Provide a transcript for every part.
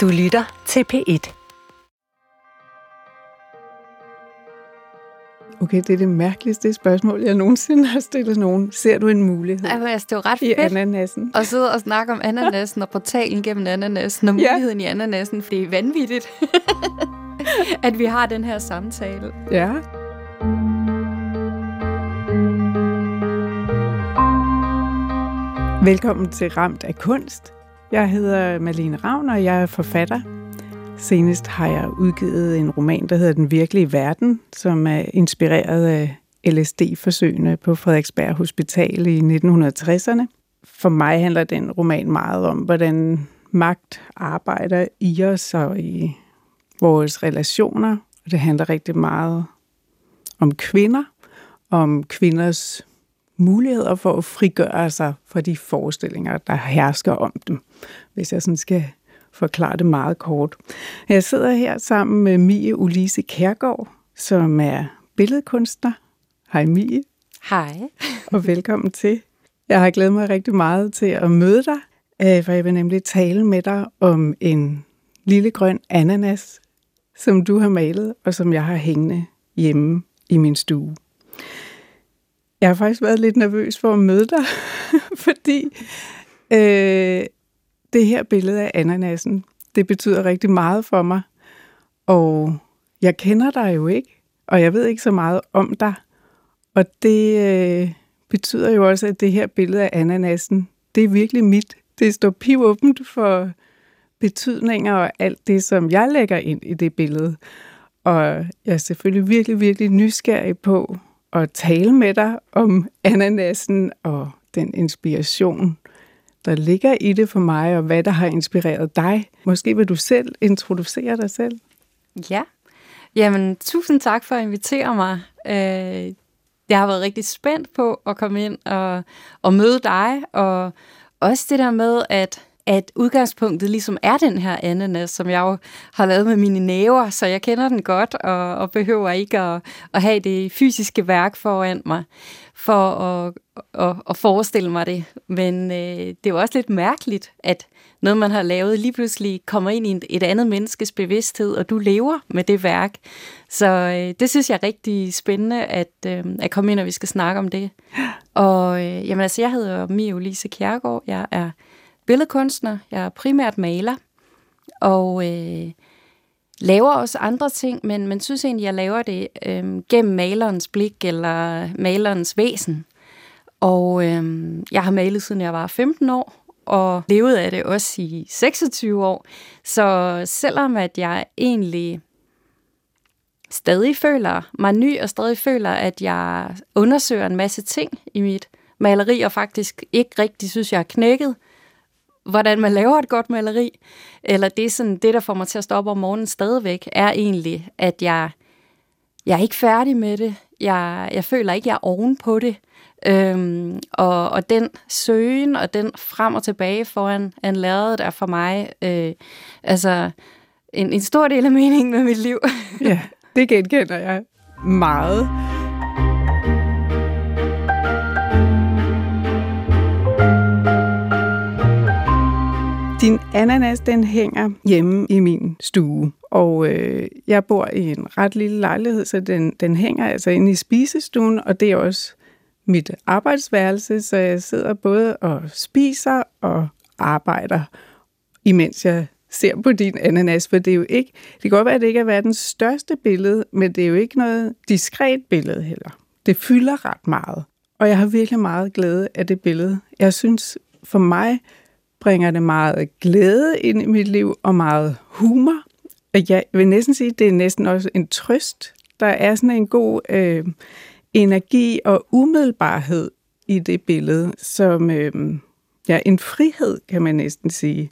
Du lytter til P1. Okay, det er det mærkeligste spørgsmål, jeg nogensinde har stillet nogen. Ser du en mulighed Altså, det er jo ret i fedt ananasen? at sidde og snakke om ananasen og portalen gennem ananasen og Ja. muligheden i ananasen, for det er vanvittigt, at vi har den her samtale. Ja. Velkommen til Ramt af Kunst. Jeg hedder Malene Ravn, og jeg er forfatter. Senest har jeg udgivet en roman, der hedder Den virkelige verden, som er inspireret af LSD-forsøgene på Frederiksberg Hospital i 1960'erne. For mig handler den roman meget om, hvordan magt arbejder i os og i vores relationer. Og det handler rigtig meget om kvinder, om kvinders muligheder for at frigøre sig fra de forestillinger, der hersker om dem, hvis jeg sådan skal forklare det meget kort. Jeg sidder her sammen med Mie Ulise Kærgaard, som er billedkunstner. Hej Mie, Hej. og velkommen til. Jeg har glædet mig rigtig meget til at møde dig, øh, for jeg vil nemlig tale med dig om en lille grøn ananas, som du har malet, og som jeg har hængende hjemme i min stue. Jeg har faktisk været lidt nervøs for at møde dig, fordi øh, det her billede af ananasen, det betyder rigtig meget for mig. Og jeg kender dig jo ikke, og jeg ved ikke så meget om dig. Og det øh, betyder jo også, at det her billede af ananasen, det er virkelig mit. Det står pivåbent for betydninger og alt det, som jeg lægger ind i det billede. Og jeg er selvfølgelig virkelig, virkelig nysgerrig på at tale med dig om ananasen og den inspiration, der ligger i det for mig, og hvad der har inspireret dig. Måske vil du selv introducere dig selv? Ja. Jamen, tusind tak for at invitere mig. Øh, jeg har været rigtig spændt på at komme ind og, og møde dig, og også det der med, at at udgangspunktet ligesom er den her ananas, som jeg jo har lavet med mine næver, så jeg kender den godt, og, og behøver ikke at, at have det fysiske værk foran mig, for at, at, at forestille mig det. Men øh, det er jo også lidt mærkeligt, at noget, man har lavet, lige pludselig kommer ind i et, andet menneskes bevidsthed, og du lever med det værk. Så øh, det synes jeg er rigtig spændende, at, øh, at komme ind, og vi skal snakke om det. Og øh, jamen, altså, jeg hedder Mia Ulise Kjærgaard, jeg er billedkunstner, jeg er primært maler, og øh, laver også andre ting, men man synes egentlig, jeg laver det øh, gennem malerens blik eller malerens væsen. Og øh, jeg har malet siden jeg var 15 år, og levet af det også i 26 år. Så selvom at jeg egentlig stadig føler mig ny, og stadig føler, at jeg undersøger en masse ting i mit maleri, og faktisk ikke rigtig synes, jeg er knækket, hvordan man laver et godt maleri, eller det er sådan, det, der får mig til at stå op om morgenen stadigvæk, er egentlig, at jeg, jeg er ikke færdig med det. Jeg, jeg føler ikke, jeg er oven på det. Øhm, og, og den søgen og den frem og tilbage foran en lærred er for mig øh, altså en, en stor del af meningen med mit liv. Ja, det genkender jeg meget. Din ananas, den hænger hjemme i min stue, og øh, jeg bor i en ret lille lejlighed, så den, den hænger altså inde i spisestuen, og det er også mit arbejdsværelse, så jeg sidder både og spiser og arbejder, imens jeg ser på din ananas, for det er jo ikke, det kan godt være, at det ikke er verdens største billede, men det er jo ikke noget diskret billede heller. Det fylder ret meget, og jeg har virkelig meget glæde af det billede. Jeg synes, for mig bringer det meget glæde ind i mit liv, og meget humor. Og jeg vil næsten sige, at det er næsten også en trøst. Der er sådan en god øh, energi og umiddelbarhed i det billede, som øh, ja, en frihed, kan man næsten sige.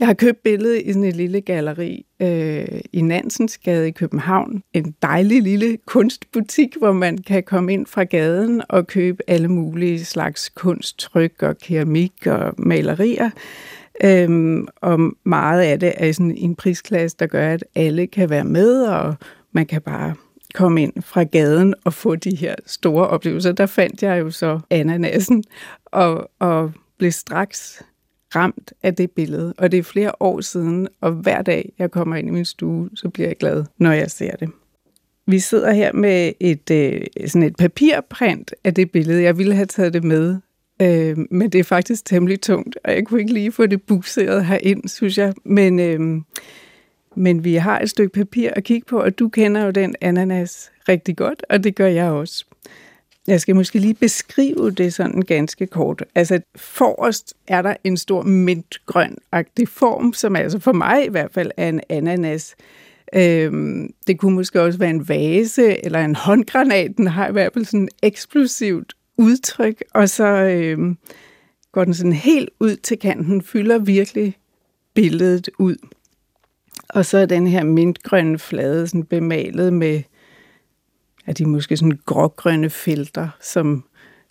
Jeg har købt billedet i sådan et lille galleri øh, i Nansensgade i København. En dejlig lille kunstbutik, hvor man kan komme ind fra gaden og købe alle mulige slags kunst, tryk og keramik og malerier. Øhm, og meget af det er sådan en prisklasse, der gør, at alle kan være med, og man kan bare komme ind fra gaden og få de her store oplevelser. Der fandt jeg jo så ananasen og, og blev straks ramt af det billede. Og det er flere år siden, og hver dag, jeg kommer ind i min stue, så bliver jeg glad, når jeg ser det. Vi sidder her med et, øh, sådan et papirprint af det billede. Jeg ville have taget det med, øh, men det er faktisk temmelig tungt, og jeg kunne ikke lige få det bukseret herind, synes jeg. Men, øh, men vi har et stykke papir at kigge på, og du kender jo den ananas rigtig godt, og det gør jeg også. Jeg skal måske lige beskrive det sådan ganske kort. Altså forrest er der en stor mintgrøn-agtig form, som altså for mig i hvert fald er en ananas. Øhm, det kunne måske også være en vase eller en håndgranat. Den har i hvert fald sådan et eksplosivt udtryk, og så øhm, går den sådan helt ud til kanten, fylder virkelig billedet ud. Og så er den her mintgrønne flade sådan bemalet med er de måske sådan grågrønne felter, som,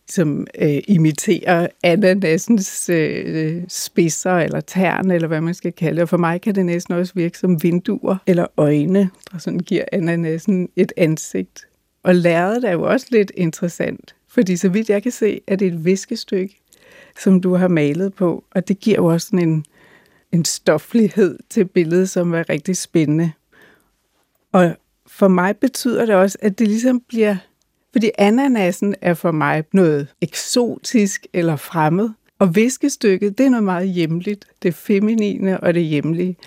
som øh, imiterer ananasens øh, spidser eller tern, eller hvad man skal kalde det. Og for mig kan det næsten også virke som vinduer eller øjne, der sådan giver ananasen et ansigt. Og lærredet er jo også lidt interessant, fordi så vidt jeg kan se, er det et viskestykke, som du har malet på, og det giver jo også sådan en, en stoflighed til billedet, som er rigtig spændende. Og for mig betyder det også, at det ligesom bliver... Fordi ananasen er for mig noget eksotisk eller fremmed, og viskestykket, det er noget meget hjemligt. Det feminine og det hjemlige.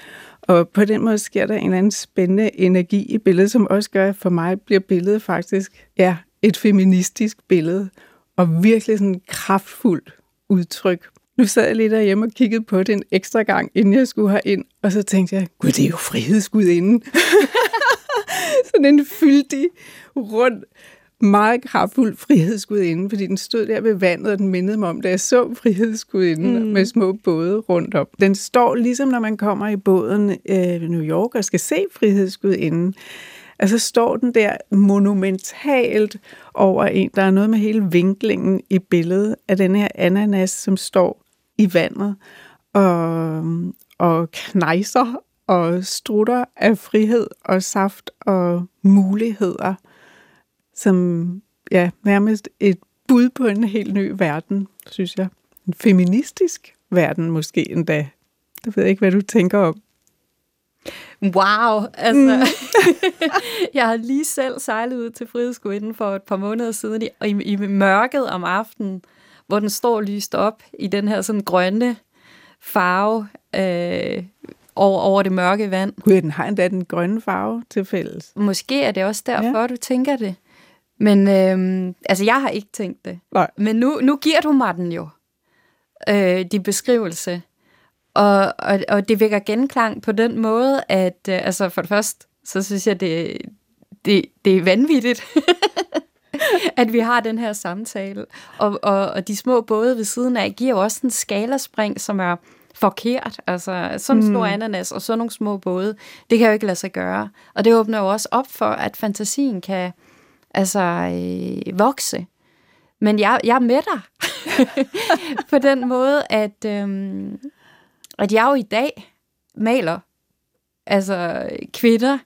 Og på den måde sker der en eller anden spændende energi i billedet, som også gør, at for mig bliver billedet faktisk ja, et feministisk billede, og virkelig sådan kraftfuldt udtryk. Nu sad jeg lige derhjemme og kiggede på det en ekstra gang, inden jeg skulle have ind, og så tænkte jeg, gud, det er jo frihedsgudinden. sådan en fyldig, rund, meget kraftfuld frihedsgudinde, fordi den stod der ved vandet, og den mindede mig om, da jeg så frihedsgudinden mm. med små både rundt om. Den står ligesom, når man kommer i båden øh, New York og skal se frihedsgudinden. Altså står den der monumentalt over en. Der er noget med hele vinklingen i billedet af den her ananas, som står i vandet og, og knejser og strutter af frihed og saft og muligheder, som ja, nærmest et bud på en helt ny verden, synes jeg. En feministisk verden måske endda. Det ved jeg ikke, hvad du tænker om. Wow, altså, mm. jeg har lige selv sejlet ud til Frihedsgudinden for et par måneder siden i, i, i mørket om aftenen, hvor den står lyst op i den her sådan grønne farve, øh, over, over det mørke vand. Gud, den har endda den grønne farve til fælles. Måske er det også derfor, ja. du tænker det. Men øhm, altså, jeg har ikke tænkt det. Nej. Men nu, nu giver du mig den jo, øh, de beskrivelse. Og, og, og det vækker genklang på den måde, at øh, altså for det første, så synes jeg, det, det, det er vanvittigt, at vi har den her samtale. Og, og, og de små både ved siden af giver jo også en skalaspring, som er forkert. Altså sådan en stor mm. ananas og sådan nogle små både, det kan jo ikke lade sig gøre. Og det åbner jo også op for, at fantasien kan altså øh, vokse. Men jeg, jeg er med dig på den måde, at, øh, at jeg jo i dag maler altså kvinder,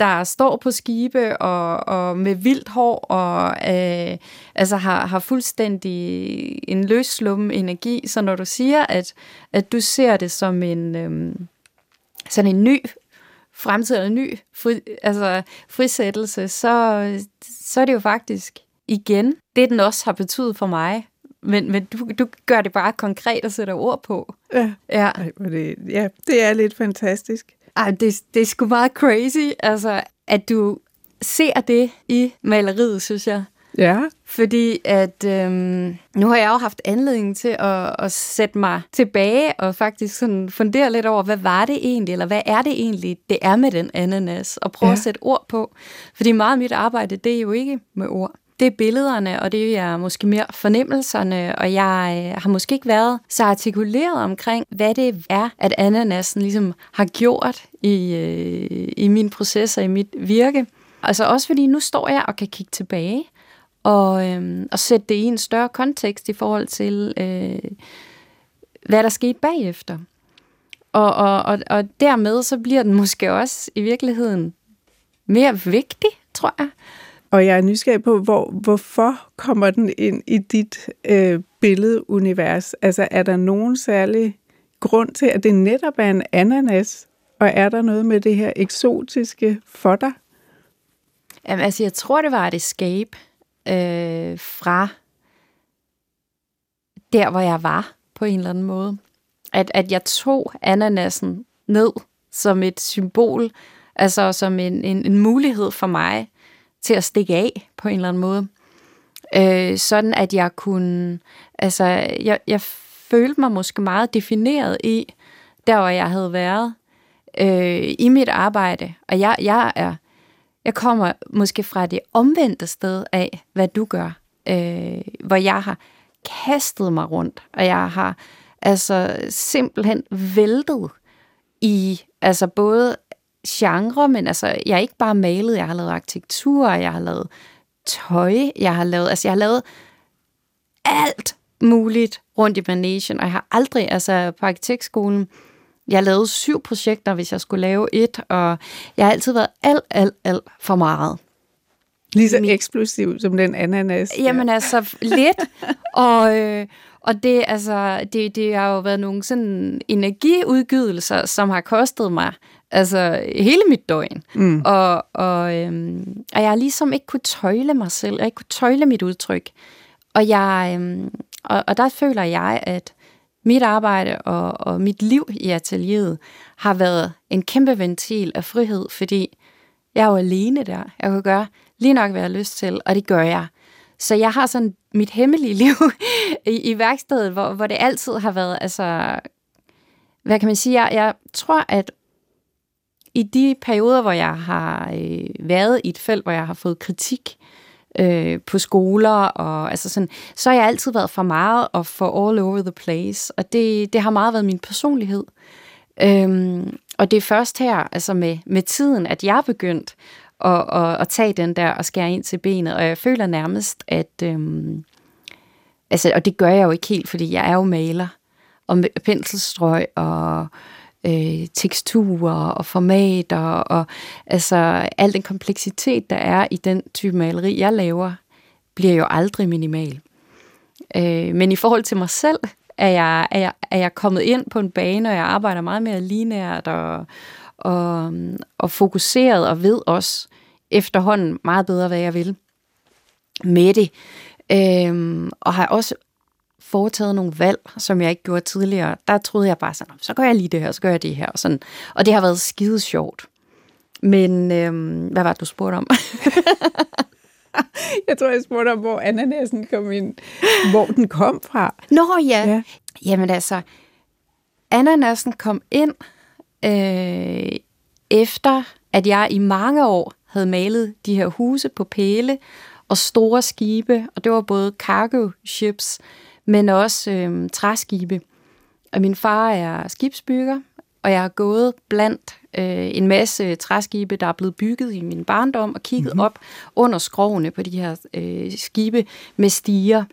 der står på skibe og, og med vildt hår og øh, altså har, har fuldstændig en løsslum energi. Så når du siger, at, at du ser det som en øh, sådan en ny fremtid eller en ny fri, altså frisættelse, så, så er det jo faktisk igen det, den også har betydet for mig. Men, men du, du gør det bare konkret og sætter ord på. Ja, ja. Ej, det, ja det er lidt fantastisk. Ej, det, det er sgu meget crazy, altså, at du ser det i maleriet, synes jeg. Ja. Fordi at øhm, nu har jeg jo haft anledning til at, at sætte mig tilbage og faktisk sådan fundere lidt over, hvad var det egentlig, eller hvad er det egentlig, det er med den ananas, og prøve ja. at sætte ord på. Fordi meget af mit arbejde, det er jo ikke med ord det er billederne, og det er måske mere fornemmelserne, og jeg øh, har måske ikke været så artikuleret omkring, hvad det er, at ananasen ligesom har gjort i, øh, i min proces og i mit virke. Altså også fordi nu står jeg og kan kigge tilbage og, øhm, og sætte det i en større kontekst i forhold til, øh, hvad der skete bagefter. Og, og, og, og dermed så bliver den måske også i virkeligheden mere vigtig, tror jeg. Og jeg er nysgerrig på, hvor, hvorfor kommer den ind i dit øh, billedunivers? Altså, er der nogen særlig grund til, at det netop er en ananas? Og er der noget med det her eksotiske for dig? Jamen, altså, jeg tror, det var et escape øh, fra der, hvor jeg var på en eller anden måde. At, at jeg tog ananasen ned som et symbol, altså som en, en, en mulighed for mig til at stikke af på en eller anden måde. Øh, sådan at jeg kunne, altså jeg, jeg følte mig måske meget defineret i, der hvor jeg havde været øh, i mit arbejde. Og jeg, jeg er, jeg kommer måske fra det omvendte sted af, hvad du gør, øh, hvor jeg har kastet mig rundt, og jeg har altså simpelthen væltet i altså både genre, men altså jeg har ikke bare malet, jeg har lavet arkitektur, jeg har lavet tøj, jeg har lavet, altså jeg har lavet alt muligt rundt i Managen, og jeg har aldrig, altså på arkitektskolen, jeg lavede syv projekter, hvis jeg skulle lave et, og jeg har altid været alt, alt, alt for meget. Lige så eksplosiv som den ananas. Jamen ja. altså, lidt. og, øh, og det, altså, det, det har jo været nogle sådan energiudgydelser, som har kostet mig altså hele mit døgn. Mm. Og, og, øhm, og jeg ligesom ikke kunne tøjle mig selv, jeg ikke kunne tøjle mit udtryk. Og, jeg, øhm, og, og der føler jeg, at mit arbejde og, og mit liv i atelieret har været en kæmpe ventil af frihed, fordi jeg er jo alene der. Jeg kan gøre lige nok, hvad jeg har lyst til, og det gør jeg. Så jeg har sådan mit hemmelige liv i, i værkstedet, hvor, hvor det altid har været, altså, hvad kan man sige, jeg, jeg tror, at i de perioder, hvor jeg har øh, været i et felt, hvor jeg har fået kritik øh, på skoler, og altså sådan, så har jeg altid været for meget og for all over the place, og det, det har meget været min personlighed. Øhm, og det er først her, altså med, med tiden, at jeg er begyndt at, at, at tage den der og skære ind til benet, og jeg føler nærmest, at, øhm, altså, og det gør jeg jo ikke helt, fordi jeg er jo maler, og penselstrøg og øh, teksturer og formater og altså al den kompleksitet, der er i den type maleri, jeg laver, bliver jo aldrig minimal. Øh, men i forhold til mig selv, er jeg, er, jeg, er jeg kommet ind på en bane, og jeg arbejder meget mere linært og, og, og fokuseret og ved også efterhånden meget bedre, hvad jeg vil med det. Øhm, og har også foretaget nogle valg, som jeg ikke gjorde tidligere. Der troede jeg bare sådan, så gør jeg lige det her, så gør jeg det her. Og, sådan. og det har været skide sjovt. Men øhm, hvad var det, du spurgte om? jeg tror, jeg spurgte om, hvor ananasen kom ind. Hvor den kom fra. Nå ja. ja. Jamen altså, ananasen kom ind øh, efter, at jeg i mange år havde malet de her huse på pæle og store skibe, og det var både cargo ships, men også øh, træskibe. Og min far er skibsbygger, og jeg har gået blandt øh, en masse træskibe, der er blevet bygget i min barndom, og kigget mm-hmm. op under skrovene på de her øh, skibe med stiger.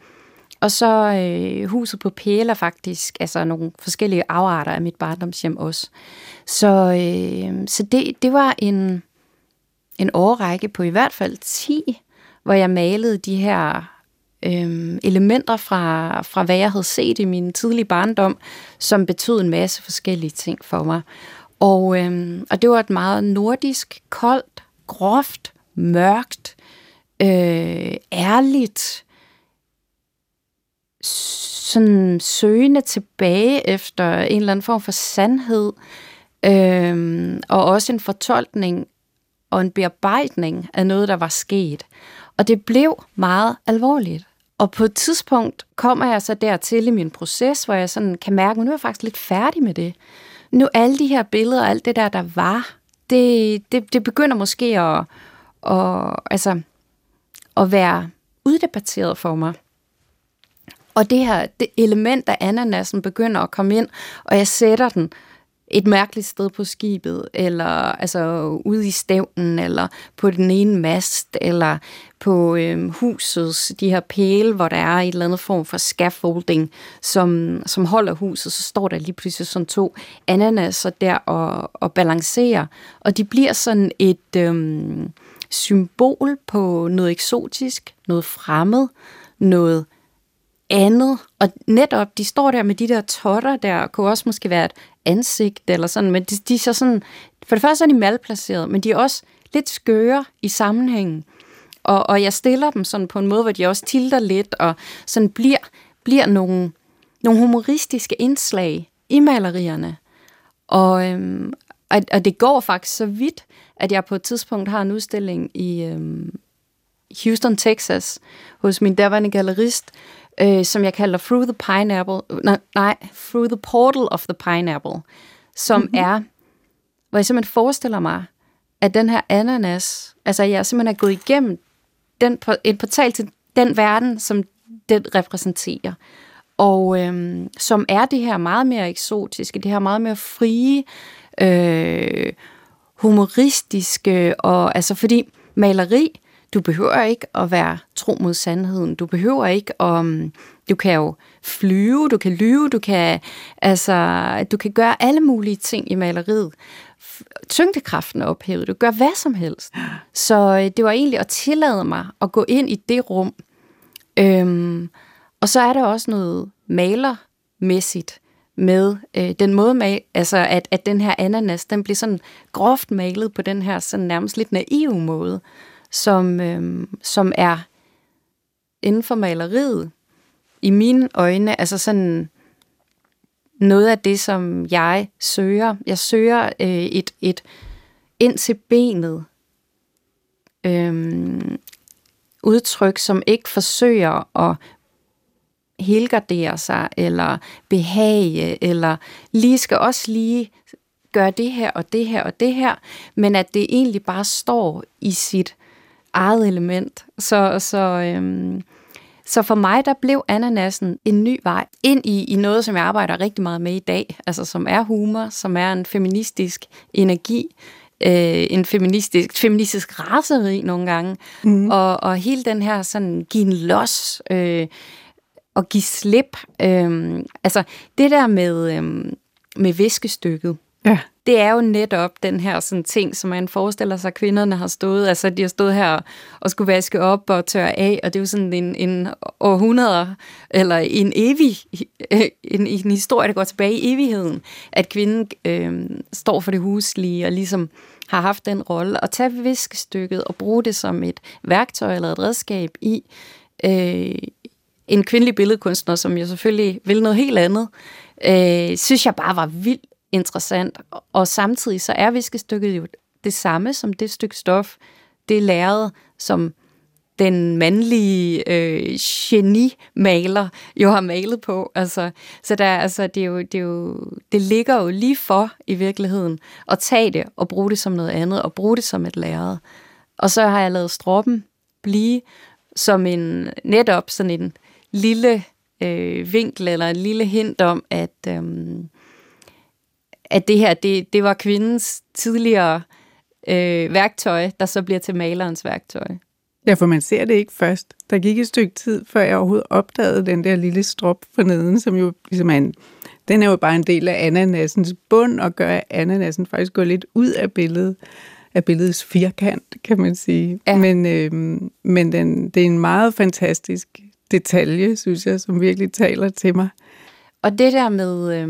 Og så øh, huset på Pæler faktisk, altså nogle forskellige afarter af mit barndomshjem også. Så, øh, så det, det var en, en årrække på i hvert fald 10, hvor jeg malede de her øh, elementer fra, fra, hvad jeg havde set i min tidlige barndom, som betød en masse forskellige ting for mig. Og, øh, og det var et meget nordisk, koldt, groft, mørkt, øh, ærligt, sådan søgende tilbage efter en eller anden form for sandhed, øh, og også en fortolkning og en bearbejdning af noget, der var sket. Og det blev meget alvorligt. Og på et tidspunkt kommer jeg så dertil i min proces, hvor jeg sådan kan mærke, at nu er jeg faktisk lidt færdig med det. Nu alle de her billeder og alt det der, der var, det, det, det begynder måske at, at, altså, at være uddebatteret for mig. Og det her det element af ananasen begynder at komme ind, og jeg sætter den et mærkeligt sted på skibet, eller altså ude i stævnen, eller på den ene mast, eller på øh, husets de her pæle, hvor der er et eller andet form for scaffolding, som, som holder huset, så står der lige pludselig sådan to ananaser der og, og balancerer, og de bliver sådan et øh, symbol på noget eksotisk, noget fremmed, noget andet. Og netop, de står der med de der totter der, kunne også måske være et ansigt eller sådan, men de, de er så sådan, for det første er de malplaceret, men de er også lidt skøre i sammenhængen. Og, og jeg stiller dem sådan på en måde, hvor de også tilter lidt, og sådan bliver, bliver nogle, nogle humoristiske indslag i malerierne. Og, øhm, og, og det går faktisk så vidt, at jeg på et tidspunkt har en udstilling i øhm, Houston, Texas, hos min daværende gallerist, øh, som jeg kalder Through the Pineapple, nej, nej, Through the Portal of the Pineapple, som mm-hmm. er, hvor jeg simpelthen forestiller mig, at den her ananas, altså jeg simpelthen er gået igennem den, en portal til den verden, som den repræsenterer. Og øhm, som er det her meget mere eksotiske, det her meget mere frie, øh, humoristiske, og altså fordi maleri, du behøver ikke at være tro mod sandheden. Du behøver ikke at... Um, du kan jo flyve, du kan lyve, du kan, altså, du kan gøre alle mulige ting i maleriet. Tyngdekraften er ophævet, du gør hvad som helst. Så øh, det var egentlig at tillade mig at gå ind i det rum. Øhm, og så er der også noget malermæssigt med øh, den måde, mal, altså at, at den her ananas, den bliver sådan groft malet på den her sådan nærmest lidt naive måde som, øh, som er inden for maleriet, i mine øjne, altså sådan noget af det, som jeg søger. Jeg søger øh, et, et ind til benet øh, udtryk, som ikke forsøger at helgardere sig, eller behage, eller lige skal også lige gøre det her og det her og det her, men at det egentlig bare står i sit eget element. Så, så, øhm, så for mig, der blev ananasen en ny vej ind i, i noget, som jeg arbejder rigtig meget med i dag, altså som er humor, som er en feministisk energi, øh, en feministisk, feministisk raseri nogle gange, mm. og, og hele den her sådan, give en los, øh, og give slip. Øh, altså det der med, øh, med viskestykket, ja det er jo netop den her sådan ting, som man forestiller sig, at kvinderne har stået. Altså, de har stået her og skulle vaske op og tørre af, og det er jo sådan en, en århundrede, eller en evig, en, en historie, der går tilbage i evigheden, at kvinden øh, står for det huslige og ligesom har haft den rolle, at tage viskestykket og bruge det som et værktøj eller et redskab i øh, en kvindelig billedkunstner, som jo selvfølgelig vil noget helt andet, øh, synes jeg bare var vildt interessant. Og samtidig så er viskestykket jo det samme som det stykke stof, det lærred, som den mandlige øh, geni-maler jo har malet på. Altså, så der, altså, det, er jo, det, er jo, det ligger jo lige for i virkeligheden at tage det og bruge det som noget andet, og bruge det som et lærred. Og så har jeg lavet stroppen blive som en netop sådan en lille øh, vinkel eller en lille hint om, at, øh, at det her, det, det var kvindens tidligere øh, værktøj, der så bliver til malerens værktøj. Ja, for man ser det ikke først. Der gik et stykke tid, før jeg overhovedet opdagede den der lille strop for neden, som jo ligesom er en, den er jo bare en del af ananasens bund, og gør, at ananasen faktisk går lidt ud af billedet, af billedets firkant, kan man sige. Ja. Men, øh, men den, det er en meget fantastisk detalje, synes jeg, som virkelig taler til mig. Og det der med, øh,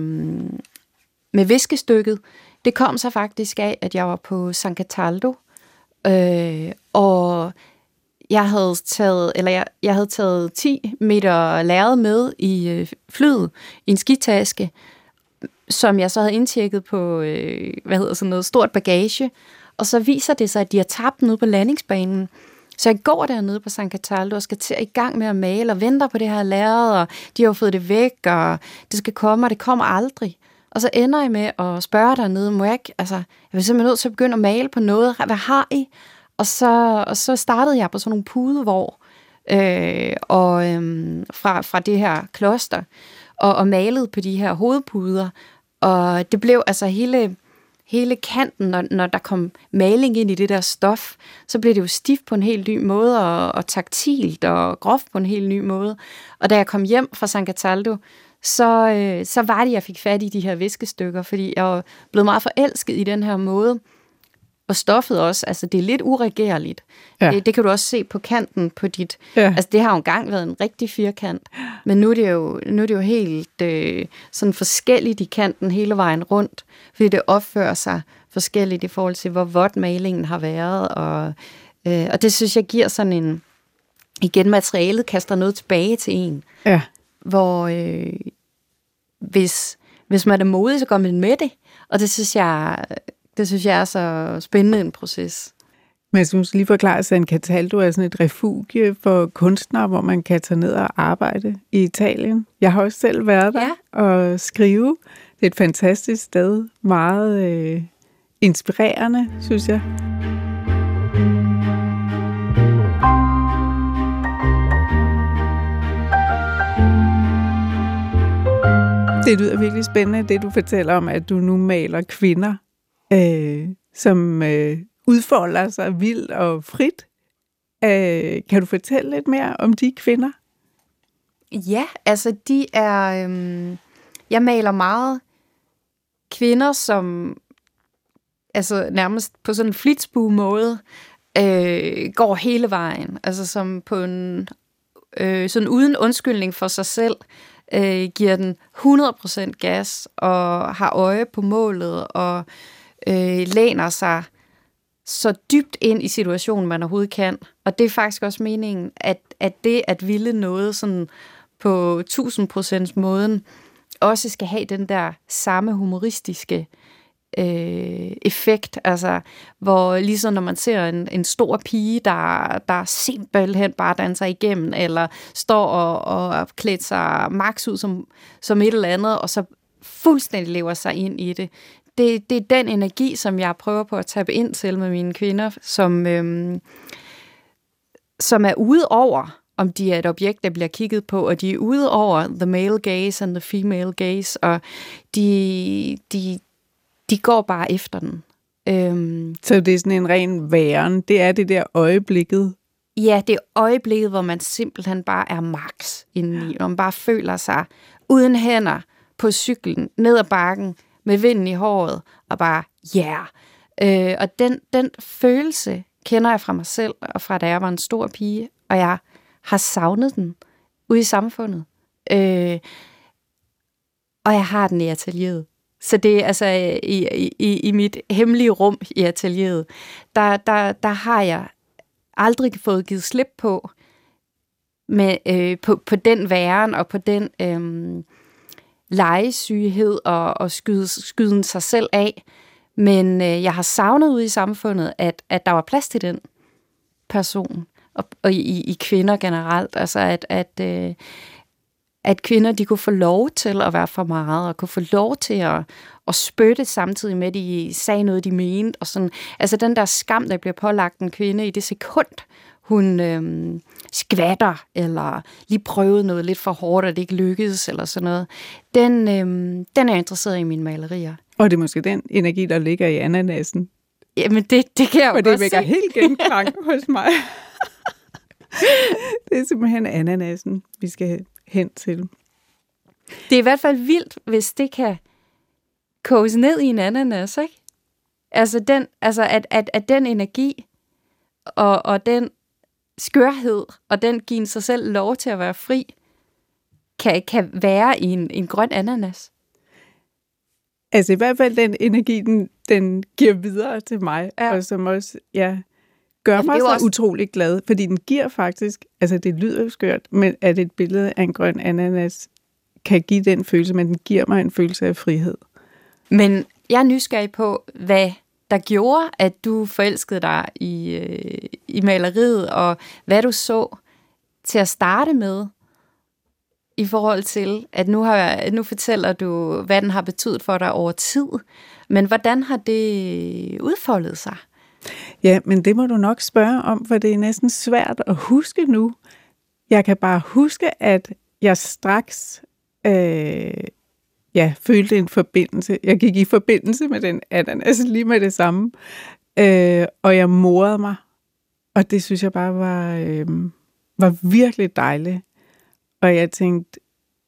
med viskestykket, det kom så faktisk af, at jeg var på San Cataldo, øh, og jeg havde taget, eller jeg, jeg havde taget 10 meter lærred med i øh, flyet, i en skitaske, som jeg så havde indtjekket på, øh, hvad hedder sådan noget, stort bagage, og så viser det sig, at de har tabt den ude på landingsbanen. Så jeg går dernede på San Cataldo og skal til i gang med at male og venter på det her lærred, og de har jo fået det væk, og det skal komme, og det kommer aldrig. Og så ender jeg med at spørge dernede, må jeg ikke, altså, jeg vil simpelthen nødt til at begynde at male på noget, hvad har I? Og så, og så startede jeg på sådan nogle pudevår, øh, og øh, fra, fra det her kloster, og, og malede på de her hovedpuder, og det blev altså hele, hele kanten, når, når der kom maling ind i det der stof, så blev det jo stift på en helt ny måde, og, og taktilt og groft på en helt ny måde. Og da jeg kom hjem fra San Cataldo, så, øh, så var det, jeg fik fat i de her viskestykker, fordi jeg blevet meget forelsket i den her måde og stoffet også, altså det er lidt uregerligt. Ja. Det, det kan du også se på kanten på dit... Ja. Altså det har jo engang været en rigtig firkant, men nu er det jo, nu er det jo helt øh, sådan forskelligt i kanten hele vejen rundt, fordi det opfører sig forskelligt i forhold til, hvor vådt malingen har været, og, øh, og det synes jeg giver sådan en... Igen, materialet kaster noget tilbage til en. Ja. Hvor øh, hvis, hvis man er modig, så går man med det. Og det synes jeg, det synes jeg er så spændende en proces. Men jeg synes lige forklare, at San Cataldo er sådan et refugie for kunstnere, hvor man kan tage ned og arbejde i Italien. Jeg har også selv været der ja. og skrive. Det er et fantastisk sted. Meget øh, inspirerende, synes jeg. Det lyder virkelig spændende, det du fortæller om, at du nu maler kvinder, øh, som øh, udfolder sig vildt og frit. Øh, kan du fortælle lidt mere om de kvinder? Ja, altså de er... Øh, jeg maler meget kvinder, som altså nærmest på sådan en flitsbue måde øh, går hele vejen. Altså som på en øh, sådan uden undskyldning for sig selv øh, giver den 100% gas og har øje på målet og øh, læner sig så dybt ind i situationen, man overhovedet kan. Og det er faktisk også meningen, at, at det at ville noget sådan på 1000% måden, også skal have den der samme humoristiske øh, effekt, altså hvor ligesom når man ser en, en stor pige, der, der simpelthen bare danser igennem, eller står og, og klæder sig max ud som, som et eller andet, og så fuldstændig lever sig ind i det. Det, det er den energi, som jeg prøver på at tabe ind til med mine kvinder, som, øhm, som er ude over, om de er et objekt, der bliver kigget på, og de er ude over the male gaze and the female gaze, og de, de, de går bare efter den. Øhm, så det er sådan en ren væren. Det er det der øjeblikket. Ja, det er øjeblikket, hvor man simpelthen bare er max indeni. Hvor man bare føler sig uden hænder på cyklen, ned ad bakken, med vinden i håret, og bare, ja. Yeah. Øh, og den, den følelse kender jeg fra mig selv, og fra da jeg var en stor pige, og jeg har savnet den ude i samfundet. Øh, og jeg har den i atelieret. Så det er altså øh, i, i, i mit hemmelige rum i atelieret, der, der, der har jeg aldrig fået givet slip på, med, øh, på, på den væren og på den øh, legesyghed og, og skyde, skyden sig selv af. Men øh, jeg har savnet ud i samfundet, at, at der var plads til den person, og, og i, i kvinder generelt. Altså at, at, øh, at kvinder de kunne få lov til at være for meget, og kunne få lov til at, at spytte samtidig med, at de sagde noget, de mente. Og sådan. Altså den der skam, der bliver pålagt en kvinde i det sekund, hun øhm, skvatter, eller lige prøvede noget lidt for hårdt, og det ikke lykkedes, eller sådan noget. Den, øhm, den er jeg interesseret i mine malerier. Og det er måske den energi, der ligger i ananasen. Jamen, det, det kan jeg jo Og det vækker helt genklang hos mig. det er simpelthen ananasen, vi skal hen til. Det er i hvert fald vildt, hvis det kan koges ned i en ananas, ikke? Altså, den, altså at, at, at den energi og, og den skørhed, og den giver sig selv lov til at være fri, kan, kan være i en, en grøn ananas. Altså i hvert fald den energi, den, den giver videre til mig, ja. og som også ja, gør Jamen, mig så også... utrolig glad, fordi den giver faktisk, altså det lyder skørt, men at et billede af en grøn ananas kan give den følelse, men den giver mig en følelse af frihed. Men jeg er nysgerrig på, hvad der gjorde, at du forelskede dig i, øh, i maleriet, og hvad du så til at starte med, i forhold til, at nu, har, nu fortæller du, hvad den har betydet for dig over tid, men hvordan har det udfoldet sig? Ja, men det må du nok spørge om, for det er næsten svært at huske nu. Jeg kan bare huske, at jeg straks øh, ja, følte en forbindelse. Jeg gik i forbindelse med den ananas lige med det samme. Øh, og jeg morede mig. Og det synes jeg bare var, øh, var virkelig dejligt. Og jeg tænkte,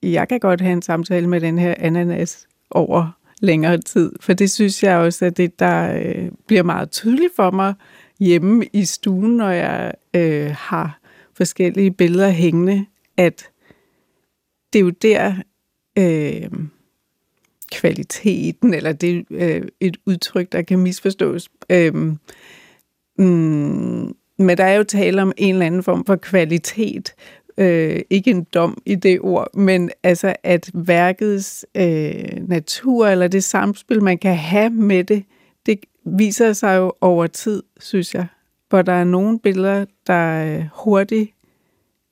jeg kan godt have en samtale med den her ananas over længere tid. For det synes jeg også, at det der øh, bliver meget tydeligt for mig hjemme i stuen, når jeg øh, har forskellige billeder hængende, at det er jo der øh, kvaliteten, eller det er øh, et udtryk, der kan misforstås. Øh, mm, men der er jo tale om en eller anden form for kvalitet, øh, ikke en dom i det ord, men altså at værkets øh, natur eller det samspil, man kan have med det, det viser sig jo over tid, synes jeg. Hvor der er nogle billeder, der øh, hurtigt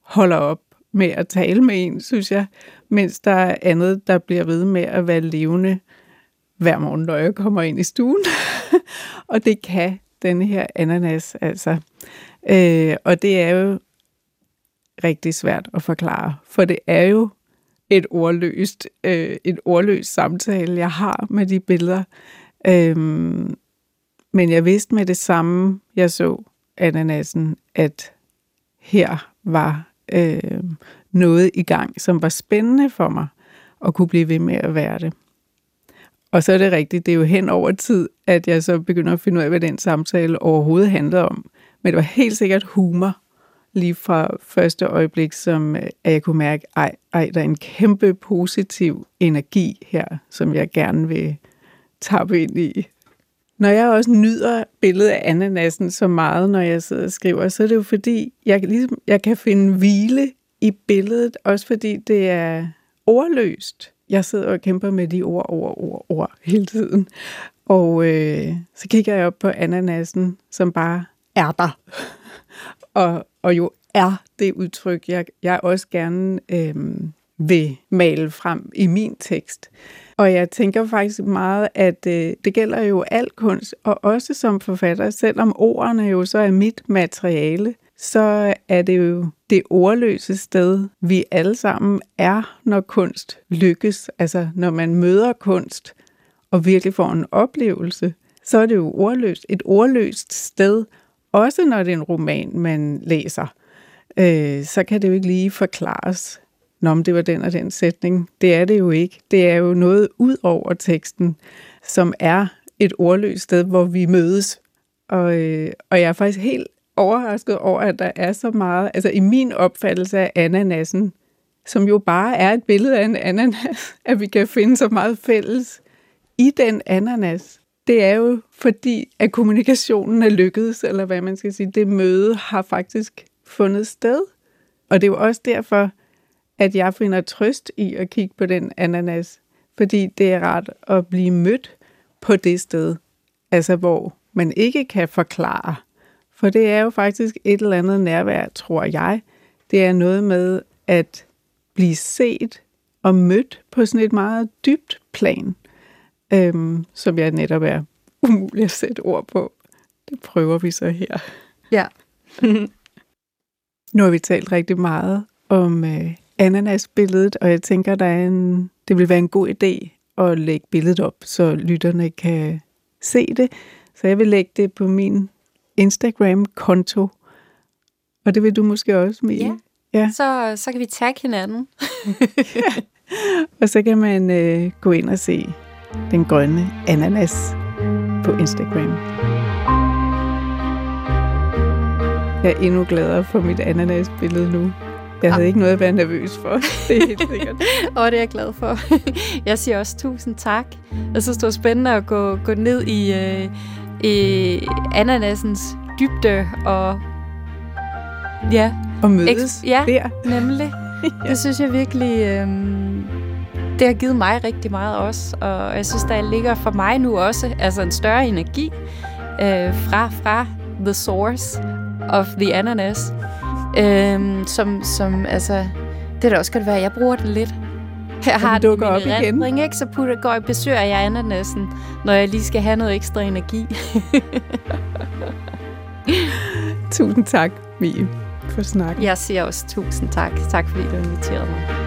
holder op med at tale med en, synes jeg, mens der er andet, der bliver ved med at være levende hver morgen, når jeg kommer ind i stuen. og det kan denne her ananas, altså. Øh, og det er jo rigtig svært at forklare, for det er jo et ordløst, øh, et ordløst samtale, jeg har med de billeder. Øhm, men jeg vidste med det samme, jeg så ananasen, at her var øh, noget i gang, som var spændende for mig, og kunne blive ved med at være det. Og så er det rigtigt, det er jo hen over tid, at jeg så begynder at finde ud af, hvad den samtale overhovedet handlede om. Men det var helt sikkert humor, lige fra første øjeblik, som øh, at jeg kunne mærke, ej, ej, der er en kæmpe positiv energi her, som jeg gerne vil tappe ind i. Når jeg også nyder billedet af ananasen så meget, når jeg sidder og skriver, så er det jo fordi, jeg, ligesom, jeg kan finde hvile i billedet, også fordi det er ordløst. Jeg sidder og kæmper med de ord, ord, ord, ord hele tiden. Og øh, så kigger jeg op på ananasen, som bare er der og, og jo er det udtryk, jeg, jeg også gerne øh, vil male frem i min tekst. Og jeg tænker faktisk meget, at øh, det gælder jo al kunst, og også som forfatter, selvom ordene jo så er mit materiale, så er det jo det ordløse sted, vi alle sammen er, når kunst lykkes. Altså når man møder kunst og virkelig får en oplevelse, så er det jo ordløst. Et ordløst sted, også når det er en roman, man læser, øh, så kan det jo ikke lige forklares, om det var den og den sætning. Det er det jo ikke. Det er jo noget ud over teksten, som er et ordløst sted, hvor vi mødes. Og, øh, og jeg er faktisk helt overrasket over, at der er så meget, altså i min opfattelse af ananasen, som jo bare er et billede af en ananas, at vi kan finde så meget fælles i den ananas det er jo fordi, at kommunikationen er lykkedes, eller hvad man skal sige. Det møde har faktisk fundet sted. Og det er jo også derfor, at jeg finder trøst i at kigge på den ananas. Fordi det er rart at blive mødt på det sted, altså hvor man ikke kan forklare. For det er jo faktisk et eller andet nærvær, tror jeg. Det er noget med at blive set og mødt på sådan et meget dybt plan øhm, som jeg netop er umulig at sætte ord på. Det prøver vi så her. Ja. nu har vi talt rigtig meget om øh, ananasbilledet, og jeg tænker, der er en, det vil være en god idé at lægge billedet op, så lytterne kan se det. Så jeg vil lægge det på min Instagram-konto, og det vil du måske også, Mie. Ja, ja. Så, så kan vi tagge hinanden. ja. Og så kan man øh, gå ind og se den grønne ananas på Instagram. Jeg er endnu gladere for mit ananasbillede nu. Jeg havde ja. ikke noget at være nervøs for. Det er helt sikkert. og det er jeg glad for. jeg siger også tusind tak. Jeg synes, det var spændende at gå, gå ned i, øh, i ananasens dybde og ja. Og mødes ja, der. nemlig. ja. Det synes jeg virkelig... Øh, det har givet mig rigtig meget også, og jeg synes, der ligger for mig nu også altså en større energi øh, fra, fra the source of the ananas, øh, som, som altså, det der også kan være, jeg bruger det lidt. Her har det op igen. Ikke? Så putter, går jeg besøger jeg ananasen, når jeg lige skal have noget ekstra energi. tusind tak, Mie, for snakken. Jeg siger også tusind tak. Tak fordi du inviterede mig.